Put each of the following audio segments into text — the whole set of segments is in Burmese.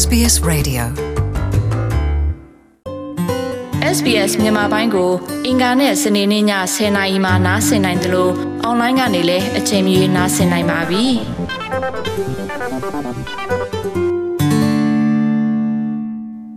SBS Radio SBS မြန်မာပိုင်းကို အင်ကာနဲ့စနေနေ့ည10:00နာရီမှနားဆင်နိုင်တယ်လို့အွန်လိုင်းကနေလည်းအချိန်မီနားဆင်နိုင်ပါပြီ။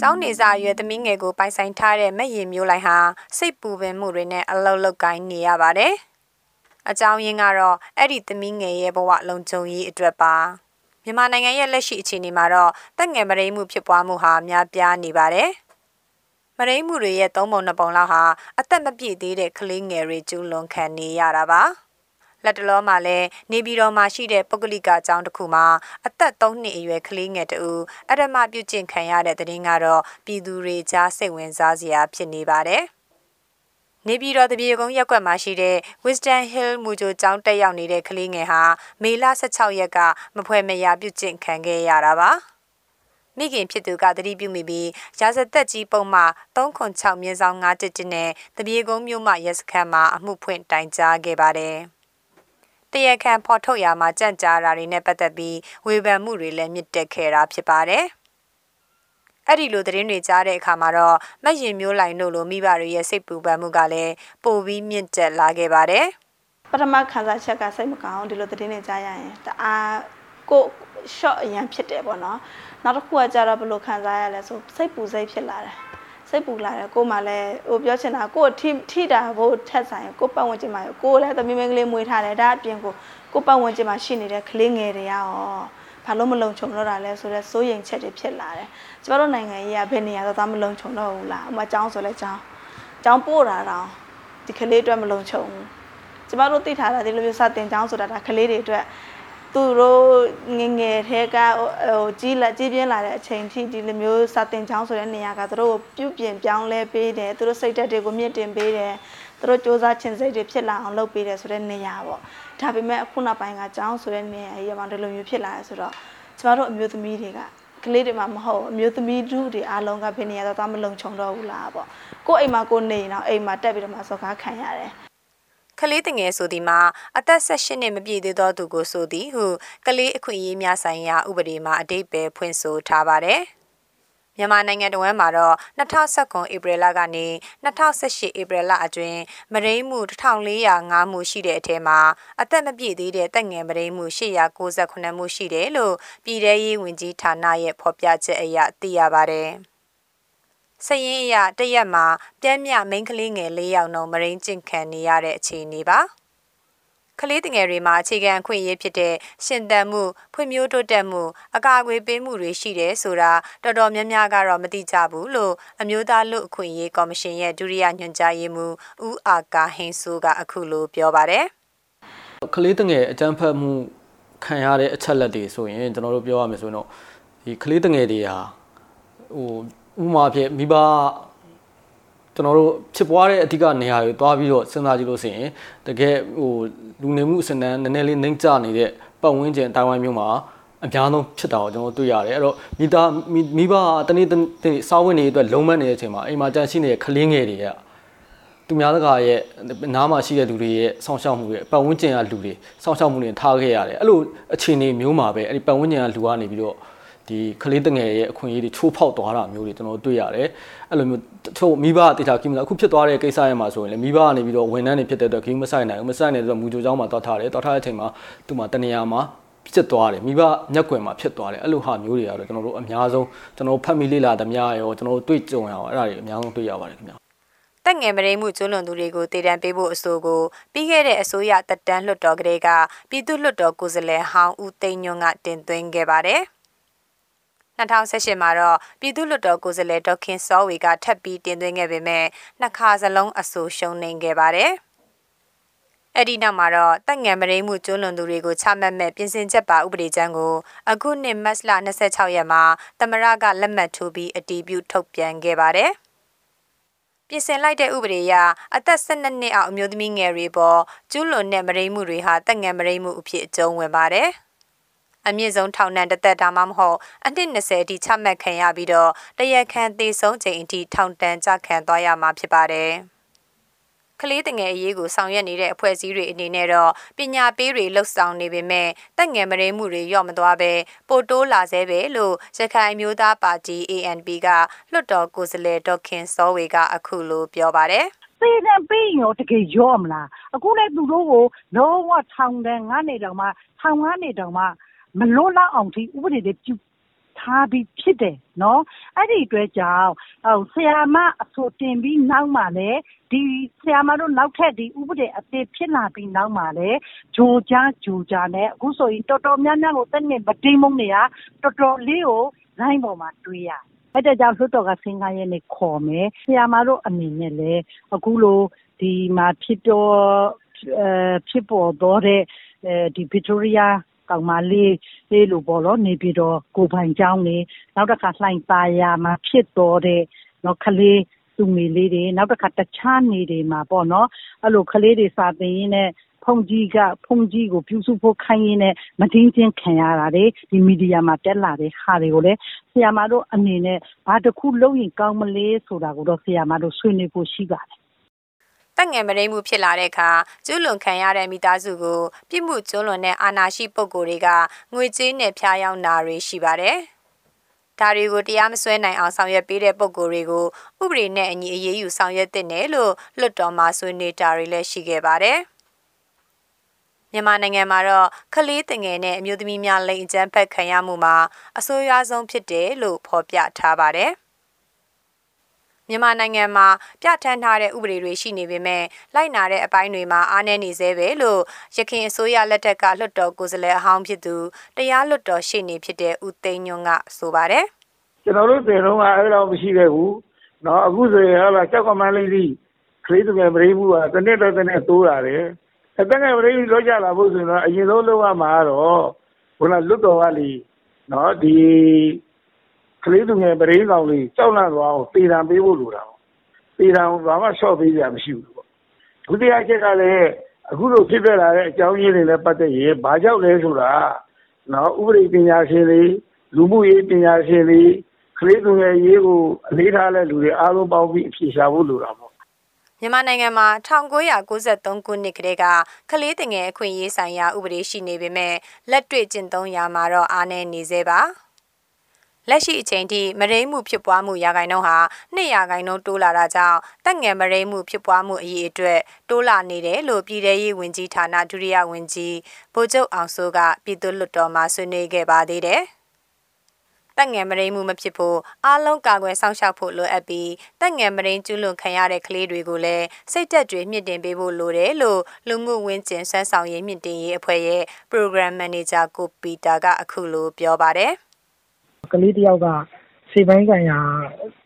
ကျောင်းနေစာရွယ်သမီးငယ်ကိုပိုင်ဆိုင်ထားတဲ့မဲ့ရင်မျိုးလိုက်ဟာစိတ်ပူပင်မှုတွေနဲ့အလောက်လောက်ကိုင်းနေရပါတယ်။အကြောင်းရင်းကတော့အဲ့ဒီသမီးငယ်ရဲ့ဘဝလုံခြုံရေးအတွက်ပါ။ မြန်မာနိုင်ငံရဲ့လက်ရှိအခြေအနေမှာတော့တက်ငယ်မရိမှုဖြစ်ပွားမှုဟာများပြားနေပါတယ်။မရိမှုတွေရဲ့သုံးပုံနှစ်ပုံလောက်ဟာအသက်မပြည့်သေးတဲ့ကလေးငယ်တွေကျူးလွန်ခံနေရတာပါ။လက်တလောမှာလည်းနေပြည်တော်မှာရှိတဲ့ပုဂ္ဂလိကကျောင်းတစ်ခုမှာအသက်3နှစ်အရွယ်ကလေးငယ်တူအရမပြုကျင့်ခံရတဲ့တဲ့ရင်ကတော့ပြည်သူတွေကြားစိတ်ဝင်စားစရာဖြစ်နေပါတယ်။ နေပြည်တော်တပြေကုန်းရက်ကွက်မှာရှိတဲ့ Wisdom Hill မူကြိုကျောင်းတက်ရောက်နေတဲ့ကလေးငယ်ဟာမေလ16ရက်ကမဖွဲမရပြုကျင့်ခံခဲ့ရတာပါမိခင်ဖြစ်သူကတတိပြုမိပြီးရာဇသက်ကြီးပုံမှ306မြင်းဆောင်9တစ်တစ်နဲ့တပြေကုန်းမြို့မှရဲစခန်းမှာအမှုဖွင့်တိုင်ကြားခဲ့ပါတယ်တရခန်ဖော်ထုတ်ရာမှာကြန့်ကြာတာတွေနဲ့ပတ်သက်ပြီးဝေဖန်မှုတွေလည်းမြင့်တက်ခဲ့တာဖြစ်ပါတယ်။ အဲ့ဒီလိုသတင်းတွေကြားတဲ့အခါမှာတော့မက်ရင်မျိုးလိုင်တို့လိုမိဘတွေရဲ့စိတ်ပူပန်မှုကလည်းပိုပြီးမြင့်တက်လာခဲ့ပါတယ်ပထမခံစားချက်ကစိတ်မကောင်းဒီလိုသတင်းတွေကြားရရင်တအားကို short အရင်ဖြစ်တယ်ပေါ့နော်နောက်တစ်ခုကကြတော့ဘယ်လိုခံစားရလဲဆိုစိတ်ပူစိတ်ဖြစ်လာတယ်စိတ်ပူလာတယ်ကိုမှလည်းဟိုပြောချင်တာကိုထိထိတာဘို့ထက်ဆိုင်ကိုပတ်ဝန်းကျင်မှာကိုလည်းသမီးမင်းကလေးမွေးထားတယ်ဒါအပြင်ကိုကိုပတ်ဝန်းကျင်မှာရှိနေတဲ့ကလေးငယ်တွေရော ဘာလို့မလုံခြုံတော့တာလဲဆိုတော့စိုးရိမ်ချက်တွေဖြစ်လာတယ်ကျမတို့နိုင်ငံကြီးကဘယ်နေရာတော့သားမလုံခြုံတော့ဘူးလားဥပမာကျောင်းဆိုလဲကျောင်းကျောင်းပို့တာတော့ဒီကလေးအတွက်မလုံခြုံဘူးကျမတို့သိထားတာဒီလိုမျိုးစတင်ကျောင်းဆိုတာဒါကလေးတွေအတွက်သူတို့ငငယ်ထဲကဟိုကြီးလာကြီးပြင်းလာတဲ့အချိန်ထိဒီလိုမျိုးစတင်ချောင်းဆိုတဲ့နေရာကသူတို့ပြုပြင်ပြောင်းလဲပေးတယ်သူတို့စိတ်ဓာတ်တွေကိုမြင့်တင်ပေးတယ် သူတို့စ조사ခြင်းစိတ်တွေဖြစ်လာအောင်လုပ်ပေးတယ်ဆိုတဲ့နေရာပေါ့ဒါပေမဲ့အခုနောက်ပိုင်းကကျောင်းဆိုတဲ့နေရာကြီးမှာဒီလိုမျိုးဖြစ်လာရဆိုတော့ကျမတို့အမျိုးသမီးတွေကကလေးတွေမှာမဟုတ်အမျိုးသမီးတို့တွေအားလုံးကဘယ်နေရာတော့သွားမလုံခြုံတော့ဘူးလားပေါ့ကိုယ့်အိမ်မှာကိုနေတော့အိမ်မှာတက်ပြီးတော့မှစော်ကားခံရတယ်ကလေးတငယ်ဆိုဒီမှာအသက်18နှစ်မပြည့်သေးသောသူကိုဆိုသည်ဟုကလေးအခွင့်အရေးများဆိုင်ရာဥပဒေမှာအတိတ်ပဲဖွင့်ဆိုထားပါတယ်။ မြန်မာနိုင်ငံတော်ဝန်မှာတော့2019ဧပြီလကနေ2018ဧပြီလအတွင်းမရိမှု1405မှုရှိတဲ့အထက်မှာအသက်မပြည့်သေးတဲ့တက်ငယ်မရိမှု898မှုရှိတယ်လို့ပြည်ထရေးဝန်ကြီးဌာနရဲ့ဖော်ပြချက်အရသိရပါတယ်။စရင်အရတရက်မှာပြင်းမြမိန်းကလေးငယ်၄ယောက်နှုန်းမရင်းကျင့်ခံနေရတဲ့အခြေအနေပါ။ ကလေးငယ်တွေမှာအခြေခံအခွင့်အရေးဖြစ်တဲ့ရှင်သန်မှုဖွံ့ဖြိုးတိုးတက်မှုအကာအကွယ်ပေးမှုတွေရှိတယ်ဆိုတာတော်တော်များများကတော့မသိကြဘူးလို့အမျိုးသားလူအခွင့်အရေးကော်မရှင်ရဲ့ဒုတိယညွှန်ကြားရေးမှူးဦးအာကာဟင်းဆိုးကအခုလိုပြောပါတယ်ကလေးငယ်အကြမ်းဖက်မှုခံရတဲ့အချက်လက်တွေဆိုရင်ကျွန်တော်တို့ပြောရမယ်ဆိုရင်တော့ဒီကလေးငယ်တွေဟာဟိုဥပမာဖြစ်မိဘ ကျွန်တော်တို့ဖြစ်ပွားတဲ့အဓိကနေရာတွေတွားပြီးတော့စဉ်းစားကြည့်လို့ဆိုရင်တကယ်ဟိုလူနေမှုအစံတန်းနည်းနည်းလေးနှိမ့်ကျနေတဲ့ပတ်ဝန်းကျင်တိုင်ဝမ်မျိုးမှာအများဆုံးဖြစ်တာကိုကျွန်တော်တွေ့ရတယ်အဲ့တော့မိသားမိဘတနေ့တနေ့စားဝင်နေအတွက်လုံးမနေတဲ့အချိန်မှာအိမ်မှာကြန့်ရှိနေတဲ့ကလေးငယ်တွေကသူများတကာရဲ့နားမှာရှိတဲ့လူတွေရဲ့စောင့်ရှောက်မှုတွေပတ်ဝန်းကျင်ကလူတွေစောင့်ရှောက်မှုတွေထားခဲ့ရတယ်အဲ့လိုအခြေအနေမျိုးမှာပဲအဲ့ဒီပတ်ဝန်းကျင်ကလူကနေပြီးတော့ ဒီကလေးတငယ်ရဲ့အခွင့်အရေးတွေချိုးဖောက်သွားတာမျိုးတွေကျွန်တော်တွေ့ရတယ်အဲ့လိုမျိုးချို့မိဘတေချာကိမလားအခုဖြစ်သွားတဲ့ကိစ္စရဲ့မှာဆိုရင်လေမိဘကနေပြီးတော့ဝန်ထမ်းတွေဖြစ်တဲ့အတွက်ဂိမ်းမဆိုင်နိုင်ဘူးမဆိုင်နိုင်တဲ့မူကြိုကျောင်းမှာတွားထားတယ်တွားထားတဲ့အချိန်မှာသူ့မှာတနေရာမှာဖြစ်သွားတယ်မိဘညက်ွယ်မှာဖြစ်သွားတယ်အဲ့လိုဟာမျိုးတွေကတော့ကျွန်တော်တို့အများဆုံးကျွန်တော်ဖတ်မိလေ့လာသမျှရောကျွန်တော်တို့တွေ့ကြုံရအောင်အဲ့ဒါတွေအများဆုံးတွေ့ရပါတယ်ခင်ဗျာတက်ငယ်မရိမှုကျွလွန်သူတွေကိုတည်တံပေးဖို့အဆိုကိုပြီးခဲ့တဲ့အစိုးရတက်တန်းလွှတ်တော်ကလေးကပြည်သူ့လွှတ်တော်ကိုယ်စားလှယ်ဟောင်းဦးသိန်းညွန့်ကတင်သွင်းခဲ့ပါတယ်။ 2018မှာတော့ပြည်သူ့လွှတ်တော်ကိုယ်စားလှယ်ဒေါက်ခင်စောဝေကထပ်ပြီးတင်သွင်းခဲ့ပေမဲ့နှစ်ခါစလုံးအဆိုရှုံးနေခဲ့ပါတယ်။အဲ့ဒီနောက်မှာတော့တက်ငယ်မရိမှုကျွလွန်သူတွေကိုချမှတ်မဲ့ပြင်ဆင်ချက်ပါဥပဒေကြမ်းကိုအခုနှစ်မတ်လ26ရက်မှာတမရကလက်မှတ်ထိုးပြီးအတည်ပြုထုတ်ပြန်ခဲ့ပါတယ်။ပြင်ဆင်လိုက်တဲ့ဥပဒေအရအသက်12နှစ်အောက်အမျိုးသမီးငယ်တွေပေါ်ကျူးလွန်တဲ့မရိမှုတွေဟာတက်ငယ်မရိမှုအဖြစ်အကျုံးဝင်ပါတယ်။ အမြင့်ဆုံးထောင်ဒဏ်တစ်သက်ဒါမှမဟုတ်အနှစ်20အထိချမှတ်ခံရပြီးတော့တရက်ခန့်သေဆုံးချိန်အထိထောင်ဒဏ်ကြခံသွားရမှာဖြစ်ပါတယ်။ကလေးတငယ်အရေးကိုဆောင်ရွက်နေတဲ့အဖွဲ့အစည်းတွေအနေနဲ့တော့ပညာပေးတွေလှုပ်ဆောင်နေပေမဲ့တက်ငယ်မရင်းမှုတွေရော့မသွားပဲပိုတိုးလာစေပဲလို့ရခိုင်မျိုးသားပါတီ ANP ကလွှတ်တော်ကိုယ်စားလှယ်ဒေါက်ခင်စောဝေကအခုလိုပြောပါတယ်ပေးတယ်ပေးရောတကယ်ရောမလားအခုလည်းသူတို့ကိုလုံးဝထောင်တယ်ငါနေတောင်မှထောင်ငါနေတောင်မှ မလွတ်လောက်အောင်ဒီဥပဒေတွေပြုထားပြီးဖြစ်တယ်နော်အဲ့ဒီအတွက်ကြောင့်ဟိုဆရာမအဆိုတင်ပြီးနောက်မှလည်းဒီဆရာမတို့နောက်ထပ်ဒီဥပဒေအသစ်ဖြစ်လာပြီးနောက်မှလည်းဂျိုကြားဂျိုကြားနဲ့အခုဆိုရင်တော်တော်များများကိုတက်နေမတိမုံတွေကတော်တော်လေးကိုလိုင်းပေါ်မှာတွေ့ရအဲ့ဒါကြောင့်လွှတ်တော်ကစင်ကားရဲနဲ့ခေါ်မယ်ဆရာမတို့အနေနဲ့လည်းအခုလိုဒီမှာဖြစ်တော့အဲဖြစ်ပေါ်တော့တဲ့ဒီဗစ်တိုးရီးယား ကောင်မလေးလေးလိုပေါ့နော်နေပြီးတော့ကိုပိုင်ကျောင်းနေနောက်တစ်ခါလှိုင်ပါယာမှာဖြစ်တော်တဲ့နော်ကလေးသူငယ်လေးတွေနောက်တစ်ခါတခြားနေတွေမှာပေါ့နော်အဲ့လိုကလေးတွေစာသင်ရင်းနဲ့ဖုန်ကြီးကဖုန်ကြီးကိုပြုစုဖို့ခိုင်းရင်းနဲ့မတင်းချင်းခံရတာတွေဒီမီဒီယာမှာတက်လာတဲ့ဟာတွေကိုလည်းဆရာမတို့အနေနဲ့ဘာတစ်ခုလုပ်ရင်ကောင်းမလဲဆိုတာကိုတော့ဆရာမတို့ဆွေးနွေးဖို့ရှိပါတယ် တက်ငယ်မရိမှုဖြစ်လာတဲ့အခါကျူးလွန်ခံရတဲ့မိသားစုကိုပြစ်မှုကျူးလွန်တဲ့အာဏာရှိပုဂ္ဂိုလ်တွေကငွေကြေးနဲ့ဖျားယောင်းတာတွေရှိပါတယ်။ဒါတွေကိုတရားမစွဲနိုင်အောင်ဆောင်ရွက်ပေးတဲ့ပုဂ္ဂိုလ်တွေကိုဥပဒေနဲ့အညီအရေးယူဆောင်ရွက်တဲ့နယ်လို့လွတ်တော်မှာဆွေးနွေးတာတွေလည်းရှိခဲ့ပါတယ်။မြန်မာနိုင်ငံမှာတော့ကလေးတငယ်နဲ့အမျိုးသမီးများလိင်အကြမ်းဖက်ခံရမှုမှာအဆိုးရွားဆုံးဖြစ်တယ်လို့ဖော်ပြထားပါတယ်။ မြန်မာနိုင်ငံမှာပြဋ္ဌာန်းထားတဲ့ဥပဒေတွေရှိနေပေမဲ့လိုက်နာတဲ့အပိုင်းတွေမှာအားနည်းနေသေးပဲလို့ရခိုင်အစိုးရလက်ထက်ကလွှတ်တော်ကိုယ်စားလှယ်အဟောင်းဖြစ်သူတရားလွှတ်တော်ရှေ့နေဖြစ်တဲ့ဦးသိန်းညွန့်ကဆိုပါတယ်ကျွန်တော်တို့တင်တော့အဲ့လိုမရှိခဲ့ဘူးเนาะအခုဆိုရင်ဟာကြောက်ကမန်းလေးကြီးခရီးသူငယ်ပရိမှုကတစ်နှစ်တော့တစ်နှစ်တိုးလာတယ်အတက်ကပရိမှုလောက်ကြလာဖို့ဆိုတော့အရင်ဆုံးလုပ်ရမှာတော့ဘုရားလွတ်တော်ကလီเนาะဒီ ကလေးသူငယ်ပရိကောင်လေးကြောက်လန့်သွားအောင်ပေတံပေးဖို့လိုတာပေါ့ပေတံဘာမှရှော့ပေးကြမရှိဘူးပေါ့ဒုတိယချက်ကလည်းအခုလိုဖြစ်ပြလာတဲ့အကြောင်းရင်းတွေနဲ့ပတ်သက်ရင်ဘာကြောင့်လဲဆိုတာနော်ဥပဒေပညာရှင်တွေလူမှုရေးပညာရှင်တွေကလေးသူငယ်ရေးကိုအလေးထားတဲ့လူတွေအားလုံးပေါင်းပြီးအဖြေရှာဖို့လိုတာပေါ့မြန်မာနိုင်ငံမှာ1993ခုနှစ်ကတည်းကကလေးတငယ်အခွင့်အရေးဆိုင်ရာဥပဒေရှိနေပေမဲ့လက်တွေ့ကျင့်သုံးရာမှာတော့အားနည်းနေသေးပါ။ လက်ရှိအချိန်ထိမရိမှုဖြစ်ပွားမှုရာခိုင်နှုန်းဟာ2ရာခိုင်နှုန်းတိုးလာတာကြောင့်တက်ငယ်မရိမှုဖြစ်ပွားမှုအရေးအတွက်တိုးလာနေတယ်လို့ပြည်ထရေးဝန်ကြီးဌာနဒုတိယဝန်ကြီးဗိုလ်ချုပ်အောင်စိုးကပြည်သူ့လွှတ်တော်မှာဆွေးနွေးခဲ့ပါသေးတယ်။တက်ငယ်မရိမှုမဖြစ်ဖို့အားလုံးကာကွယ်စောင့်ရှောက်ဖို့လိုအပ်ပြီးတက်ငယ်မရိကျူးလွန်ခံရတဲ့ကလေးတွေကိုလည်းစိတ်သက်တွေမြင့်တင်ပေးဖို့လိုတယ်လို့လူမှုဝင်းကျင်ဆွမ်းဆောင်ရေးမြင့်တင်ရေးအဖွဲ့ရဲ့ Program Manager ကိုပီတာကအခုလိုပြောပါတယ်။ ကလေးတယောက်က စိတ်ပိုင်းဆိုင်ရာ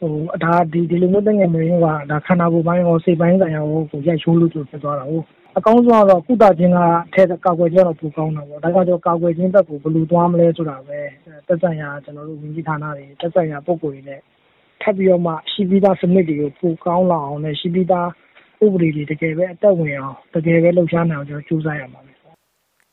ဟိုဒါဒီဒီလိုမျိုးတငယ်မရင်းကဒါခန္ဓာကိုယ်ပိုင်းရော စိတ်ပိုင်းဆိုင်ရာကိုကိုရိုက်ချိုးလို့ ဖြစ်သွားတာဟုတ်အကောင်းဆုံးကတော့ ကုသခြင်းကထဲကာကွယ်ခြင်းတော့ ပိုကောင်းတာပေါ့ ဒါကြောင့်ကျွန်တော်ကာကွယ်ခြင်းဘက်ကို ဘယ်လိုသွားမလဲဆိုတာပဲတက်ဆိုင်ရာကျွန်တော်တို့ဝင်ကြီးဌာနတွေတက်ဆိုင်ရာ ပုံကိုယ်တွေနဲ့ ထပ်ပြီးတော့မှ ရှိပြီးသားစနစ်တွေကို ပိုကောင်းလာအောင်နဲ့ ရှိပြီးသား ဥပဒေတွေ တကယ်ပဲ အသက်ဝင်အောင် တကယ်ပဲ လှုပ်ရှားနိုင်အောင်ကျွန်တော်ကြိုးစားရမှာ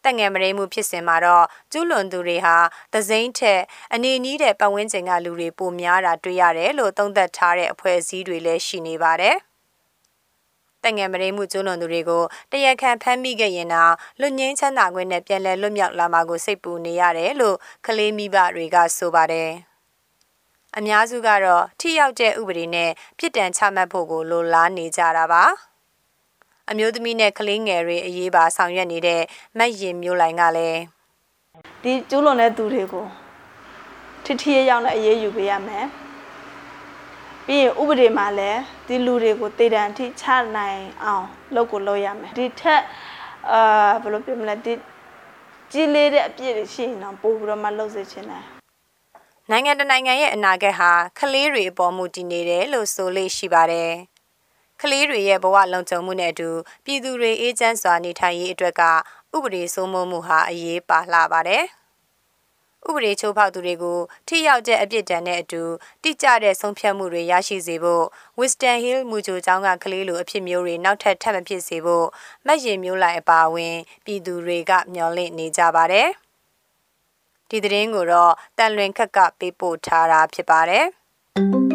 တက်ငယ်မရိမှုဖြစ်စဉ်မှာတော့ကျူးလွန်သူတွေဟာသစိမ့်ထက်အနေနီးတဲ့ပတ်ဝန်းကျင်ကလူတွေပိုများတာတွေ့ရတယ်လို့သုံးသပ်ထားတဲ့အဖွဲ့အစည်းတွေလည်းရှိနေပါတယ်။တငယ်မရိမှုကျူးလွန်သူတွေကိုတရခံဖမ်းမိခဲ့ရင်တော့လွတ်ငင်းချမ်းသာခွင့်နဲ့ပြန်လည်လွတ်မြောက်လာမှာကိုစိတ်ပူနေရတယ်လို့ကလေးမိဘတွေကဆိုပါတယ်။အများစုကတော့ထိရောက်တဲ့ဥပဒေနဲ့ပြစ်ဒဏ်ချမှတ်ဖို့ကိုလိုလားနေကြတာပါ။ အမျိုးသမီးနဲ့ကလေးငယ်တွေအရေးပါဆောင်ရွက်နေတဲ့မတ်ရင်မျိုးလိုင်ကလည်းဒီကျူးလွန်တဲ့သူတွေကိုထထရရောက်တဲ့အရေးယူပေးရမယ်ပြီးရင်ဥပဒေမှာလည်းဒီလူတွေကိုတည်တံထိချနိုင်အောင်လုပ်ကိုလုပ်ရမယ်ဒီထက်အာဘယ်လိုပြောမလဲဒီကြီးလေးတဲ့အပြည့်တွေရှိရင်တော့ပို့ပြီးတော့မှလုပ်စေချင်တယ်နိုင်ငံတနိုင်ငံရဲ့အနာဂတ်ဟာကလေးတွေအပေါ်မူတည်နေတယ်လို့ဆိုလို့ရှိပါတယ်။ ကလေးတွေရဲ့ဘဝလုံခြုံမှုနဲ့အတူပြည်သူတွေအေးချမ်းစွာနေထိုင်ရေးအတွက်ကဥပဒေစိုးမိုးမှုဟာအရေးပါလှပါတယ်။ဥပဒေချိုးဖောက်သူတွေကိုထိရောက်တဲ့အပြစ်ဒဏ်နဲ့အတူတိကျတဲ့ဆုံးဖြတ်မှုတွေရရှိစေဖို့ Winston Hill မူကြိုကျောင်းကကလေးလိုအဖြစ်မျိုးတွေနောက်ထပ်ထပ်မဖြစ်စေဖို့မတ်ရင်မျိုးလိုက်အပါအဝင်ပြည်သူတွေကမျှော်လင့်နေကြပါတယ်။ဒီသတင်းကိုတော့တန်လွင်ခက်ကပေးပို့ထားတာဖြစ်ပါတယ်။